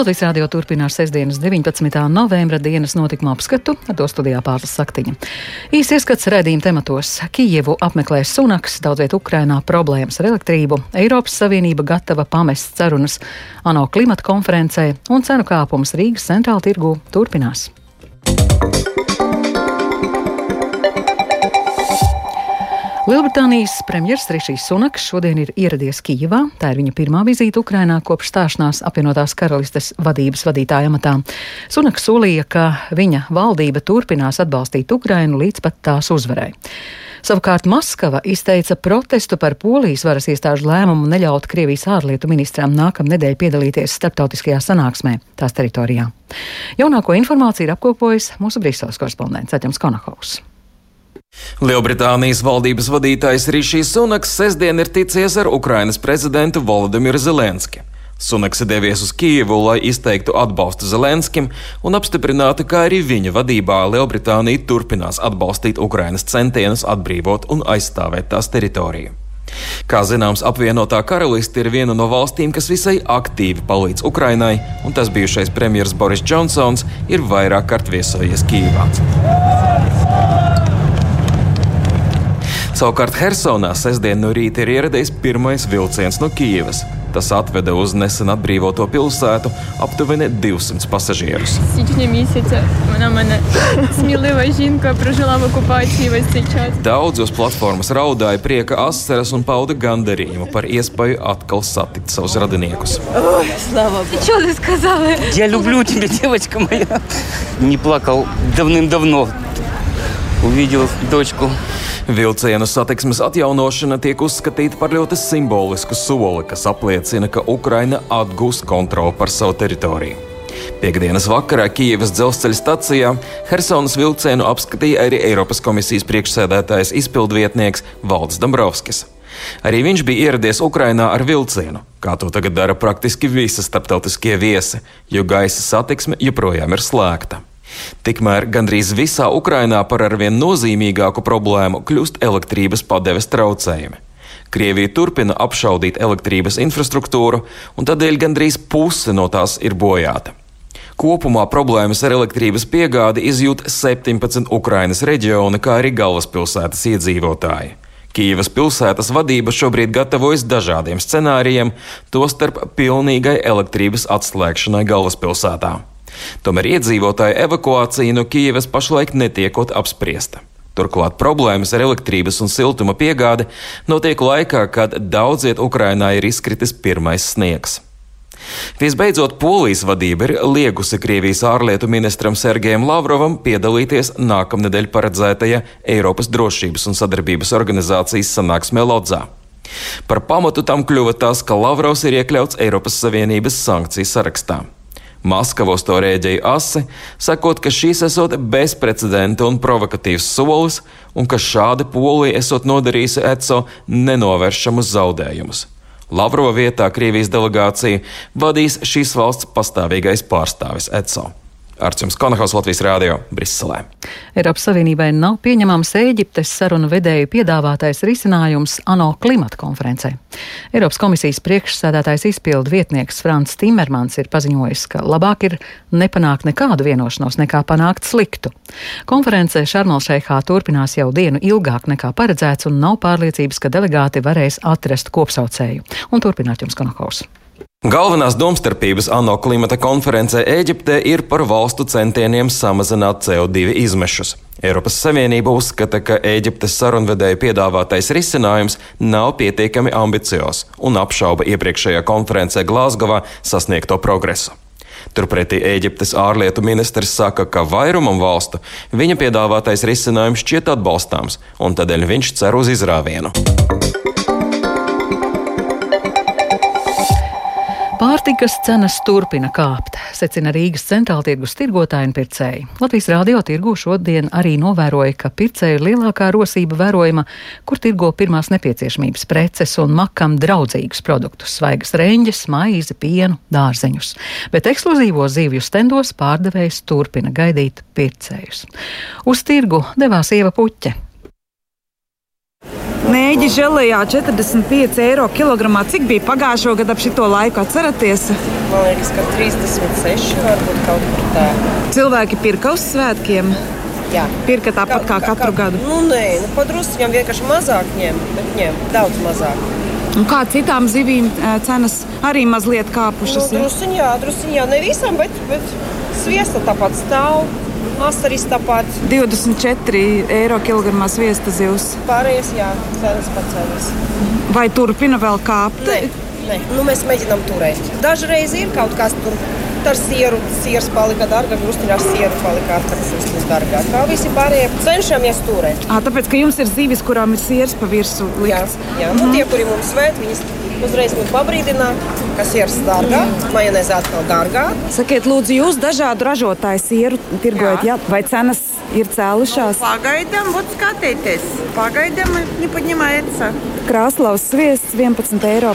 Latvijas rādio turpinās sestdienas 19. novembra dienas notikuma apskatu, ar to studijā pārslas saktiņa. Īs ieskats redzījuma tematos - Kijevu apmeklēs Sunaks, daudz viet Ukrainā problēmas ar elektrību, Eiropas Savienība gatava pamest sarunas ANO klimata konferencē un cenu kāpums Rīgas centrāla tirgu turpinās. Lielbritānijas premjerministrs Rišijs Sunaks šodien ir ieradies Kijivā. Tā ir viņa pirmā vizīte Ukrainā kopš stāšanās apvienotās karalistes vadības vadītāja amatā. Sunaks solīja, ka viņa valdība turpinās atbalstīt Ukrainu līdz pat tās uzvarai. Savukārt Maskava izteica protestu par polijas varas iestāžu lēmumu neļaut Krievijas ārlietu ministram nākamnedēļ piedalīties starptautiskajā sanāksmē tās teritorijā. Jaunāko informāciju ir apkopojis mūsu Briseles korespondents Aķams Konahaus. Lielbritānijas valdības vadītājs Rišijs Sunaks sestdien ir ticies ar Ukrainas prezidentu Volodimiru Zelenski. Sunaks devies uz Kijevu, lai izteiktu atbalstu Zelenskim un apstiprinātu, ka arī viņa vadībā Lielbritānija turpinās atbalstīt Ukrainas centienus atbrīvot un aizstāvēt tās teritoriju. Kā zināms, apvienotā karaliste ir viena no valstīm, kas visai aktīvi palīdz Ukrainai, un tas bijušais premjerministrs Boris Džonsons ir vairāk kārt viesojies Kijivā. Savukārt Helsonā sestdien no rīta ir ieradies pirmais vilciens no Kijivas. Tas atveda uz nesen atbrīvoto pilsētu aptuveni 200 pasažierus. Daudz uz platformas raudāja prieka asaras un pauda gandarījumu par iespēju atkal satikt savus radiniekus. Я люблю тебя, девочка моя. Не плакал давным-давно. Увидел дочку. Vilcienu satiksmes atjaunošana tiek uzskatīta par ļoti simbolisku soli, kas apliecina, ka Ukraina atgūst kontroli par savu teritoriju. Piektdienas vakarā Kijavas dzelzceļa stacijā Helsinas vilcienu apskatīja arī Eiropas komisijas priekšsēdētājs izpildvietnieks Valdis Dombrovskis. Arī viņš bija ieradies Ukrajinā ar vilcienu, kā to tagad dara praktiski visi starptautiskie viesi, jo gaisa satiksme joprojām ir slēgta. Tikmēr gandrīz visā Ukrainā par arvien nozīmīgāku problēmu kļūst elektrības padeves traucējumi. Krievija turpina apšaudīt elektrības infrastruktūru, un tādēļ gandrīz puse no tās ir bojāta. Kopumā problēmas ar elektrības piegādi izjūt 17 Ukrainas reģioni, kā arī galvaspilsētas iedzīvotāji. Kīivas pilsētas vadība šobrīd gatavojas dažādiem scenārijiem, tostarp pilnīgai elektrības atslēgšanai galvaspilsētā. Tomēr iedzīvotāju evakuācija no Kijavas pašlaik netiekot apspriesta. Turklāt problēmas ar elektrības un siltuma piegādi notiek laikā, kad daudziet Ukrainā ir izkritis pirmais sniegs. Visbeidzot, Polijas vadība ir liegusi Krievijas ārlietu ministram Sergejam Lavrovam piedalīties nākamnedēļ paredzētajā Eiropas drošības un sadarbības organizācijas sanāksmē Lodzā. Par pamatu tam kļuva tas, ka Lavrovs ir iekļauts Eiropas Savienības sankciju sarakstā. Maskavos to rēģēja asi, sakot, ka šīs esot bezprecedenta un provokatīvs solis, un ka šādi polija esot nodarījusi ECO nenovēršamus zaudējumus. Lavrova vietā Krievijas delegāciju vadīs šīs valsts pastāvīgais pārstāvis ECO. Arčuns Konahaus Latvijas Rādio Briselē. Eiropas Savienībai nav pieņemams Ēģiptes sarunu vedēju piedāvātais risinājums ANO klimata konferencē. Eiropas komisijas priekšsēdētājs izpildu vietnieks Frants Timermans ir paziņojis, ka labāk ir nepanākt nekādu vienošanos, nekā panākt sliktu. Konference Šarmalšeihā turpinās jau dienu ilgāk nekā paredzēts un nav pārliecības, ka delegāti varēs atrast kopsaucēju. Un turpināt jums Konahaus. Galvenās domstarpības ANO klimata konferencē Eģiptē ir par valstu centieniem samazināt CO2 izmešus. Eiropas Savienība uzskata, ka Eģiptes sarunvedēju piedāvātais risinājums nav pietiekami ambiciozs un apšauba iepriekšējā konferencē Glāzgovā sasniegto progresu. Turpretī Eģiptes ārlietu ministrs saka, ka vairumam valstu viņa piedāvātais risinājums šķiet atbalstāms, un tādēļ viņš cer uz izrāvienu. Pārtikas cenas turpina kāpt, secina Rīgas centrāla tirgus tirgotāji un pircēji. Latvijas rādio tirgu šodien arī novēroja, ka pircēju ir lielākā rosība vērojama, kur tirgo pirmās nepieciešamības preces un makam draudzīgus produktus - svaigas reņģes, maizi, pienu, dārzeņus. Bet ekskluzīvo zivju stendos pārdevējs turpina gaidīt pircējus. Uz tirgu devās Ieva Puķe. Nēģi žēlējā 45 eiro kilogramā. Cik bija pagājušo gadu ap šito laiku? Atceraties? Man liekas, ka 36 varbūt kaut kur tā. Cilvēki pirka uz svētkiem. Jā. Pirka tāpat kā, kā katru gadu. Nu, nē, nu, padrusciņām vienkārši mazāk ņem, bet ņem daudz mazāk. Un kā citām zivīm cenas arī mazliet kāpušas? Nu, drusciņā, jā, drusciņā, ne visam, bet, bet sviesta tāpat stāv. Masteris tāpat. 24 eiro kilogramā sviesta zivs. Pārējais, jā, cenas pacēlas. Vai turpina vēl kāpt? Nē, nē. Nu, mēs mēģinām turēt. Dažreiz ir kaut kas tur ar sieru. Sieras palika dārga, grūstiņā ar sieru palika atkritums dārgāk. Kā visi pārējie cenšamies turēt. À, tāpēc, ka jums ir zīves, kurām ir sieras pa virsmu. Jā, jā. Mm. -hmm. Nu, tie, kuri mums svēt, viņas uzreiz mums pabrīdina, ka sieras dārgāk, mm. majonēze atkal dārgāk. Sakiet, lūdzu, jūs dažādu ražotāju sieru tirgojat, jā. Jā, vai cenas ir cēlušās? Nu, pagaidām, vod skatieties, pagaidām nepaņemājās. Krāslaus sviests 11,50 eiro.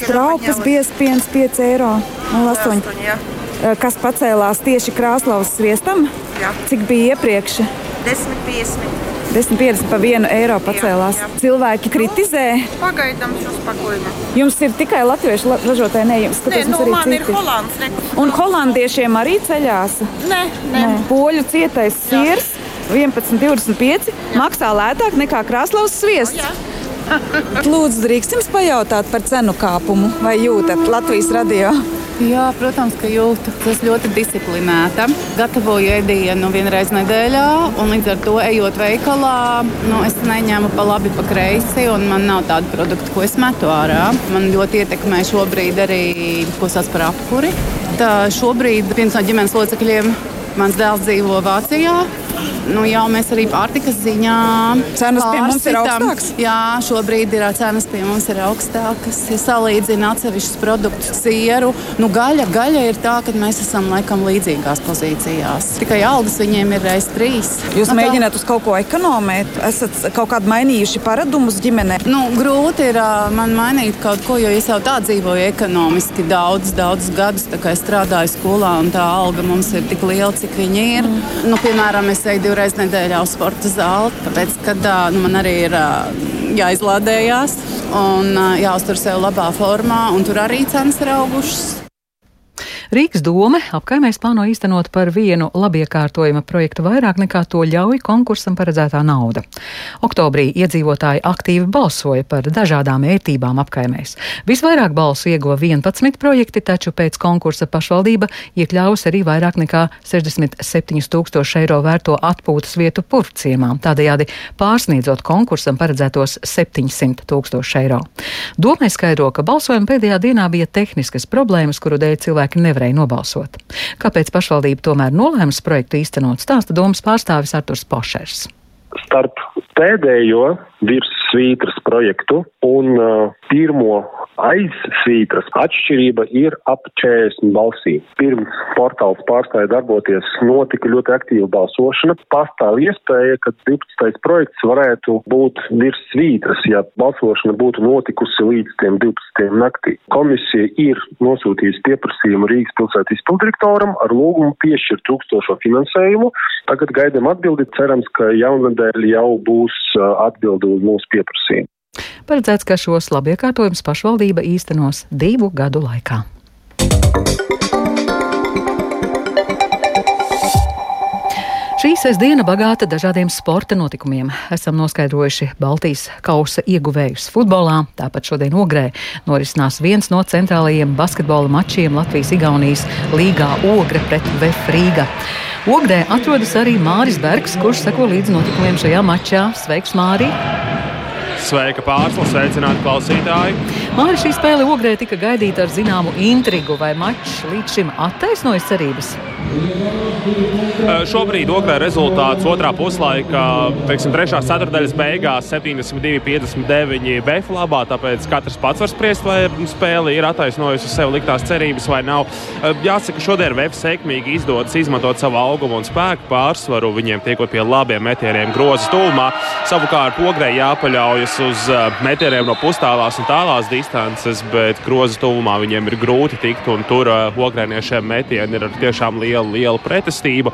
Traupas biezpiens 5 eiro. 08. Kas pacēlās tieši krāslaus sviestam? Jā. Cik bija iepriekš? 10,50. 10,50 par vienu eiro pacēlās. Jā, jā. Cilvēki kritizē. Pagaidām, šo spokojnu. Jums ir tikai latviešu ražotāji, ne jums? Nē, nu, man citi. ir holands. Ne. Un holandiešiem arī ceļās? Nē, nē. nē. Poļu cietais sirs 11,25 maksā lētāk nekā krāslaus sviests. Jā. Lūdzu, drīkst jums pajautāt par cenu kāpumu vai jūtat Latvijas radio? Jā, protams, ka jūtu. Es ļoti disciplinēta. Gatavoju ēdienu vienreiz nedēļā, un līdz ar to ejot veikalā, nu, es neņemu pa labi, pa kreisi, un man nav tādu produktu, ko es metu ārā. Man ļoti ietekmē šobrīd arī, ko sauc par apkuri. Tā šobrīd viens no ģimenes locekļiem, mans dēls dzīvo Vācijā, nu, jau mēs arī pārtikas ziņā cenas pie mums ir augstākas. Jā, šobrīd ir cenas pie mums ir augstākas. Ja salīdzina atsevišķus produktus, sieru, nu, gaļa, gaļa ir tā, ka mēs esam laikam līdzīgās pozīcijās. Tikai algas viņiem ir reiz trīs. Jūs nu, mēģināt uz kaut ko ekonomēt, esat kaut kādu mainījuši paradumus ģimenē? Nu, grūti ir man mainīt kaut ko, jo es jau tā dzīvoju ekonomiski daudz, daudz gadus. Es strādāju skolā un tā alga mums ir tik liela, cik viņa ir. Mm. Nu, piemēram, es eju divreiz nedēļā uz sporta zāli, tāpēc, ka nu, man arī ir jāizlādējās un jāuztur sevi labā formā, un tur arī cenas ir augušas. Rīgas doma apkaimēs plāno īstenot par vienu labiekārtojuma projektu vairāk nekā to ļauj konkursam paredzētā nauda. Oktobrī iedzīvotāji aktīvi balsoja par dažādām ērtībām apkaimēs. Visvairāk balsu ieguva 11 projekti, taču pēc konkursa pašvaldība iekļāvusi arī vairāk nekā 67 tūkstoši eiro vērto atpūtas vietu purvciemā, tādējādi pārsniedzot konkursam paredzētos 700 tūkstoši eiro. Domē skaidro, ka balsojuma pēdējā dienā bija tehniskas problēmas, kuru dēļ cilvēki nevarēja nevarēja nobalsot. Kāpēc pašvaldība tomēr nolēma projektu īstenot, stāsta domas pārstāvis Arturs Pošers. Starp pēdējo virssvītras projektu un uh, pirmo aizsvītras atšķirība ir ap 40 balsīm. Pirms portāls pārstāja darboties, notika ļoti aktīva balsošana. Pastāv iespēja, ka 12. projekts varētu būt virs svītras, ja balsošana būtu notikusi līdz tiem 12. naktī. Komisija ir nosūtījusi pieprasījumu Rīgas pilsētas izpildirektoram ar lūgumu piešķirt tūkstošo finansējumu. Tagad gaidām atbildi, cerams, ka jaungadēļ jau būs atbildi uz mūsu pieprasījumu. Paredzēts, ka šos labiekārtojumus pašvaldība īstenos divu gadu laikā. Šī sestdiena bagāta dažādiem sporta notikumiem. Esam noskaidrojuši Baltijas kausa ieguvējus futbolā. Tāpat šodien Ogrē norisinās viens no centrālajiem basketbola mačiem Latvijas-Igaunijas līgā Ogre pret VF Ogrē atrodas arī Māris Bergs, kurš seko līdzi notikumiem šajā mačā. Sveiks, Mārija! Sveika pārsla, sveicināti klausītāji! Māri šī spēle ogrē tika gaidīta ar zināmu intrigu, vai mačs līdz šim attaisnojas cerības? Šobrīd ogrē rezultāts otrā puslaika, teiksim, trešās ceturdaļas beigās 72-59 BF labā, tāpēc katrs pats var spriest, vai spēle ir attaisnojusi sev liktās cerības vai nav. Jāsaka, šodien VF sekmīgi izdodas izmantot savu augumu un spēku pārsvaru, viņiem tiekot pie labiem metieniem grozas tūmā. Savukārt ogrē jāpaļaujas uz metieniem no pustālās un tālās distances, bet grozas tūmā viņiem ir grūti tikt, un tur ogrēniešiem metieni ir tiešām līdzīgi lielu, lielu pretestību.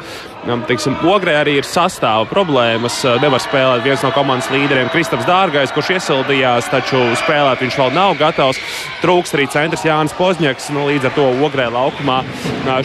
Tiksim, Ogrē arī ir sastāva problēmas. Nevar spēlēt viens no komandas līderiem, Kristaps Dārgais, kurš iesildījās, taču spēlēt viņš vēl nav gatavs. Trūkst arī centrs Jānis Pozņaks. Nu, līdz ar to Ogrē laukumā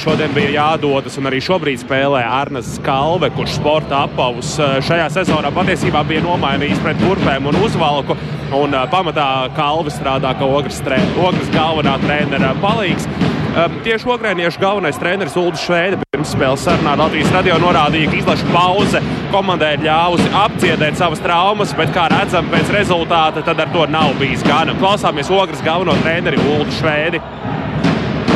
šodien bija jādodas, un arī šobrīd spēlē Arnas Kalve, kurš sporta apavus šajā sezonā patiesībā bija nomainījis pret kurpēm un uzvalku. Un pamatā Kalve strādā kā Ogres, tre, Ogres galvenā trenera palīgs. Tieši ogrēniešu galvenais treneris Ulrichs Šveide pirms spēles sarunā Latvijas radio norādīja, ka izlaša pauze komandai ir ļāvusi apcietēt savas traumas, bet, kā redzam, pēc rezultāta tad ar to nav bijis gana. Klausāmies Ogres galveno treneri Ulrichs Šveidi.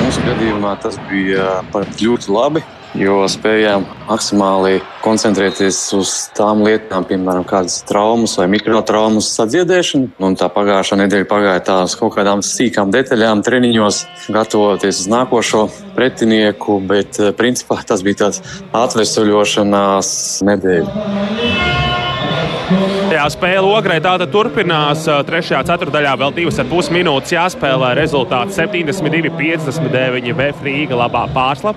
Mūsu gadījumā tas bija pat ļoti labi jo spējām maksimāli koncentrēties uz tām lietām, piemēram, kādas traumas vai mikrotraumas sadziedēšanu. Un tā pagājušā nedēļa pagāja tā uz kaut kādām sīkām detaļām, treniņos, gatavoties uz nākošo pretinieku, bet eh, principā tas bija tāds atvesaļošanās nedēļa. Jā, spēle ogrē tāda turpinās. Trešajā ceturdaļā vēl divas ar pus minūtes jāspēlē. Rezultāts 72-59 VF Rīga labā pārsla.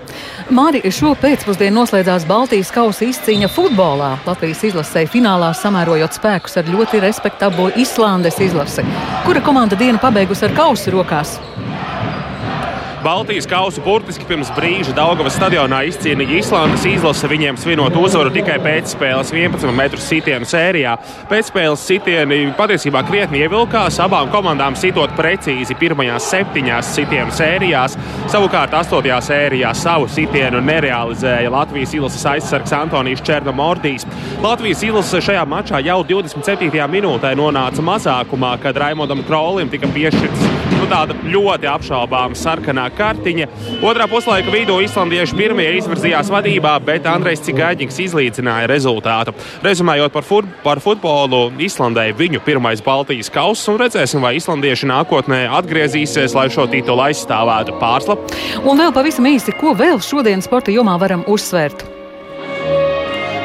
Māri, šo pēcpusdienu noslēdzās Baltijas kausa izcīņa futbolā. Latvijas izlasēja finālā samērojot spēkus ar ļoti respektablu Islandes izlasi. Kura komanda dienu pabeigusi ar kausu rokās? Baltijas kausu burtiski pirms brīža Daugavas stadionā izcīnīja Islandes izlase, viņiem svinot uzvaru tikai pēcspēles 11 metru sitienu sērijā. Pēcspēles sitieni patiesībā krietni ievilkās, abām komandām sitot precīzi pirmajās septiņās sitienu sērijās. Savukārt 8. sērijā savu sitienu nerealizēja Latvijas izlases aizsargs Antonijs Černomordijs. Latvijas izlase šajā mačā jau 27. minūtē nonāca mazākumā, kad Raimondam Krolim tika piešķirts nu, tāda ļoti apšaubāma sarkanā kartiņa. Otrā puslaika vidū islandieši pirmie izvirzījās vadībā, bet Andrejs Cigāģis izlīdzināja rezultātu. Rezumējot par, fut par futbolu, Islandē viņu pirmais Baltijas kauss, un redzēsim, vai islandieši nākotnē atgriezīsies, lai šo titulu aizstāvētu pārsla. Un vēl pavisam īsi, ko vēl šodien sporta jomā varam uzsvērt?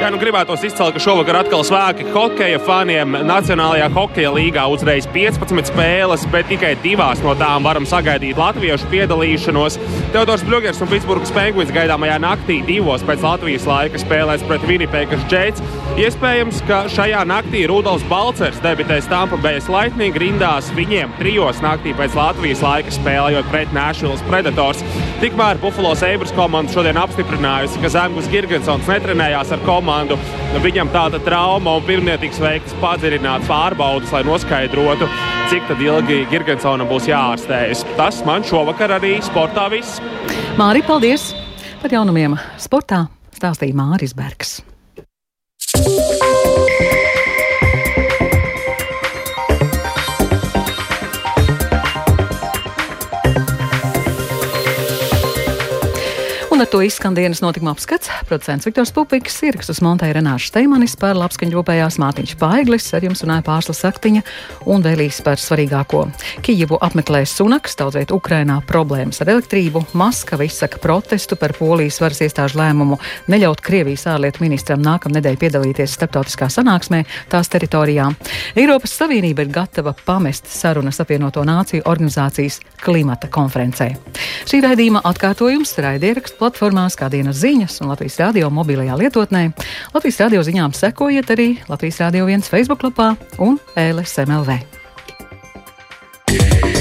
Jā, nu gribētos izcelt, ka šovakar atkal svēki hokeja faniem. Nacionālajā hokeja līgā uzreiz 15 spēles, bet tikai divās no tām varam sagaidīt latviešu piedalīšanos. Teodors Bļūgers un Pitsburgas Penguins gaidāmajā naktī divos pēc Latvijas laika spēlēs pret Winnipēkas Jets. Iespējams, ka šajā naktī Rudolfs Balcers debitēs Tampa Bay Lightning rindās viņiem trijos naktī pēc Latvijas laika spēlējot pret Nashville's Predators. Tikmēr Buffalo Sabres komanda šodien apstiprinājusi, ka Zemgus Girgensons netrenējās ar komandu komandu. Viņam tāda trauma un pirmie tiks veikts padziļināts pārbaudas, lai noskaidrotu, cik ilgi Girgensonam būs jāārstējas. Tas man šovakar arī sportā viss. Māri, paldies! Par jaunumiem sportā stāstīja Māris Bergs. Ar to izskan dienas notikuma apskats. Producents Viktors Pupiks, ierakstus montēja Renāša Steimanis par labskaņu rūpējās Mātiņš Paiglis, ar jums runāja pārslas saktiņa un vēlīs par svarīgāko. Kijivu apmeklēs Sunaks, daudzviet Ukrainā problēmas ar elektrību, Maskava izsaka protestu par Polijas varas iestāžu lēmumu neļaut Krievijas ārlietu ministram nākamnedēļ piedalīties starptautiskā sanāksmē tās teritorijā. Eiropas Savienība ir gatava pamest sarunas apvienoto nāciju organizācijas klimata konferencē. Šī raidījuma atkārtojums raidierakstu platformās, kā dienas ziņas un Latvijas radio mobilajā lietotnē. Latvijas radio ziņām sekojiet arī Latvijas radio viens Facebook lapā un LSMLV. Yeah.